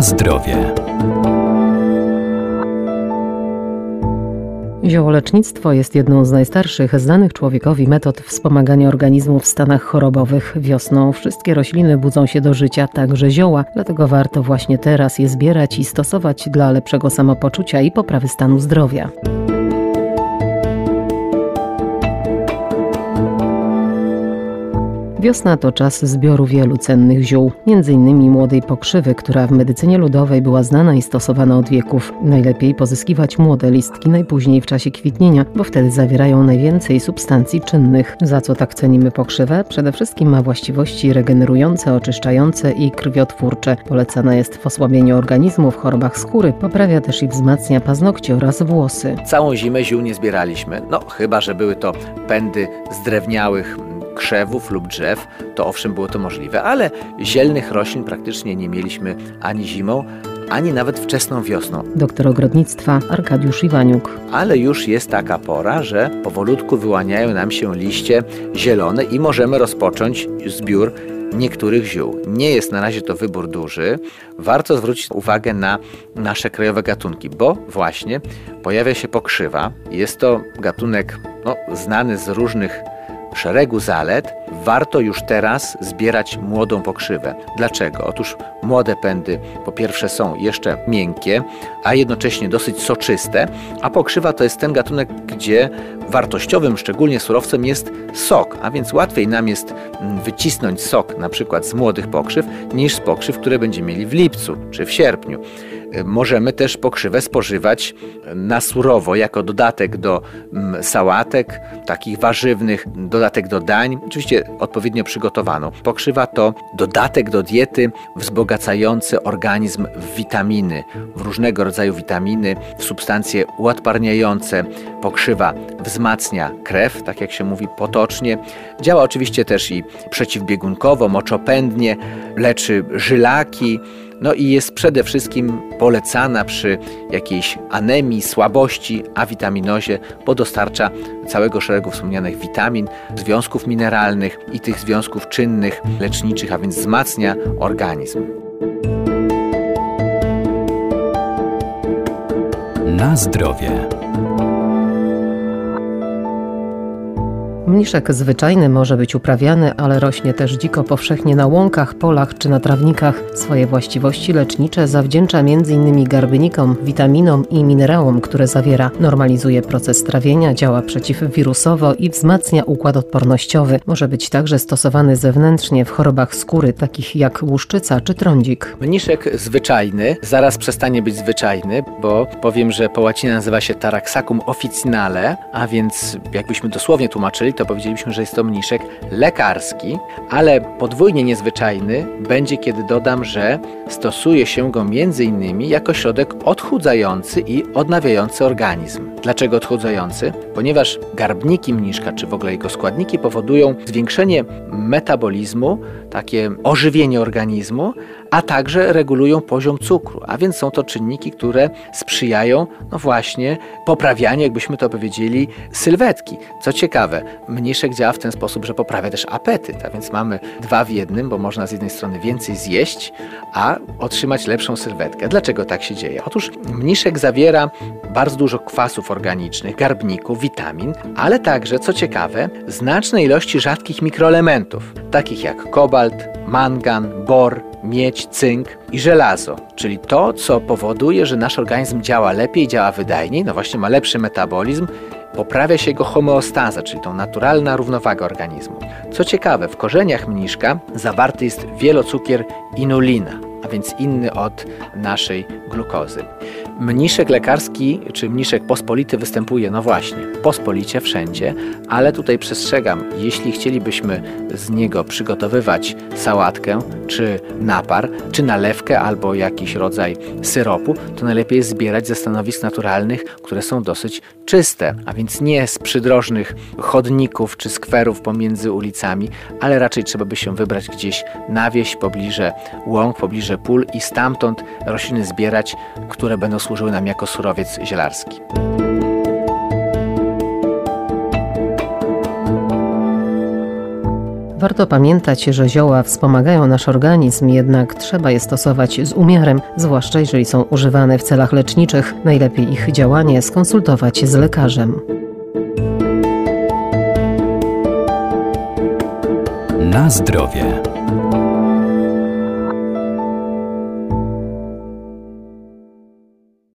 Zdrowie. Ziołolecznictwo jest jedną z najstarszych znanych człowiekowi metod wspomagania organizmu w stanach chorobowych. Wiosną wszystkie rośliny budzą się do życia, także zioła, dlatego warto właśnie teraz je zbierać i stosować dla lepszego samopoczucia i poprawy stanu zdrowia. Wiosna to czas zbioru wielu cennych ziół, m.in. młodej pokrzywy, która w medycynie ludowej była znana i stosowana od wieków. Najlepiej pozyskiwać młode listki najpóźniej w czasie kwitnienia, bo wtedy zawierają najwięcej substancji czynnych. Za co tak cenimy pokrzywę? Przede wszystkim ma właściwości regenerujące, oczyszczające i krwiotwórcze. Polecana jest w osłabieniu organizmu, w chorobach skóry, poprawia też i wzmacnia paznokcie oraz włosy. Całą zimę ziół nie zbieraliśmy, no chyba, że były to pędy zdrewniałych krzewów lub drzew, to owszem było to możliwe, ale zielnych roślin praktycznie nie mieliśmy ani zimą, ani nawet wczesną wiosną. Doktor ogrodnictwa Arkadiusz Iwaniuk. Ale już jest taka pora, że powolutku wyłaniają nam się liście zielone i możemy rozpocząć zbiór niektórych ziół. Nie jest na razie to wybór duży. Warto zwrócić uwagę na nasze krajowe gatunki, bo właśnie pojawia się pokrzywa. Jest to gatunek no, znany z różnych szeregu zalet, warto już teraz zbierać młodą pokrzywę. Dlaczego? Otóż młode pędy po pierwsze są jeszcze miękkie, a jednocześnie dosyć soczyste, a pokrzywa to jest ten gatunek, gdzie wartościowym, szczególnie surowcem jest sok, a więc łatwiej nam jest mm, wycisnąć sok na przykład z młodych pokrzyw niż z pokrzyw, które będziemy mieli w lipcu czy w sierpniu. Możemy też pokrzywę spożywać na surowo, jako dodatek do mm, sałatek, takich warzywnych, dodatek do dań, oczywiście odpowiednio przygotowaną. Pokrzywa to dodatek do diety wzbogacający organizm w witaminy, w różnego rodzaju witaminy, w substancje uodparniające. Pokrzywa wzmacnia krew, tak jak się mówi potocznie. Działa oczywiście też i przeciwbiegunkowo, moczopędnie, leczy żylaki, no i jest przede wszystkim polecana przy jakiejś anemii, słabości, awitaminozie, bo dostarcza całego szeregu wspomnianych witamin, związków mineralnych i tych związków czynnych, leczniczych, a więc wzmacnia organizm. Na zdrowie. Mniszek zwyczajny może być uprawiany, ale rośnie też dziko powszechnie na łąkach, polach czy na trawnikach. Swoje właściwości lecznicze zawdzięcza m.in. garbynikom, witaminom i minerałom, które zawiera. Normalizuje proces trawienia, działa przeciwwirusowo i wzmacnia układ odpornościowy. Może być także stosowany zewnętrznie w chorobach skóry, takich jak łuszczyca czy trądzik. Mniszek zwyczajny zaraz przestanie być zwyczajny, bo powiem, że po łacinie nazywa się Taraxacum officinale, a więc jakbyśmy dosłownie tłumaczyli, to powiedzielibyśmy, że jest to mniszek lekarski, ale podwójnie niezwyczajny będzie, kiedy dodam, że stosuje się go m.in. jako środek odchudzający i odnawiający organizm. Dlaczego odchudzający? Ponieważ garbniki mniszka, czy w ogóle jego składniki powodują zwiększenie metabolizmu, takie ożywienie organizmu, a także regulują poziom cukru, a więc są to czynniki, które sprzyjają, no właśnie, poprawianiu, jakbyśmy to powiedzieli, sylwetki. Co ciekawe, mniszek działa w ten sposób, że poprawia też apetyt, a więc mamy dwa w jednym, bo można z jednej strony więcej zjeść, a otrzymać lepszą sylwetkę. Dlaczego tak się dzieje? Otóż mniszek zawiera bardzo dużo kwasów organicznych, garbników, witamin, ale także, co ciekawe, znaczne ilości rzadkich mikroelementów, takich jak kobalt, mangan, bor, miedź, cynk i żelazo, czyli to, co powoduje, że nasz organizm działa lepiej, działa wydajniej, no właśnie ma lepszy metabolizm, poprawia się jego homeostaza, czyli tą naturalna równowaga organizmu. Co ciekawe, w korzeniach mniszka zawarty jest wielocukier inulina, a więc inny od naszej glukozy. Mniszek lekarski czy mniszek pospolity występuje, no właśnie, pospolicie wszędzie, ale tutaj przestrzegam, jeśli chcielibyśmy z niego przygotowywać sałatkę, czy napar, czy nalewkę, albo jakiś rodzaj syropu, to najlepiej zbierać ze stanowisk naturalnych, które są dosyć czyste, a więc nie z przydrożnych chodników czy skwerów pomiędzy ulicami, ale raczej trzeba by się wybrać gdzieś na wieś, pobliże łąk, pobliże pól i stamtąd rośliny zbierać, które będą służyły nam jako surowiec zielarski. Warto pamiętać, że zioła wspomagają nasz organizm, jednak trzeba je stosować z umiarem, zwłaszcza jeżeli są używane w celach leczniczych. Najlepiej ich działanie skonsultować z lekarzem. Na zdrowie.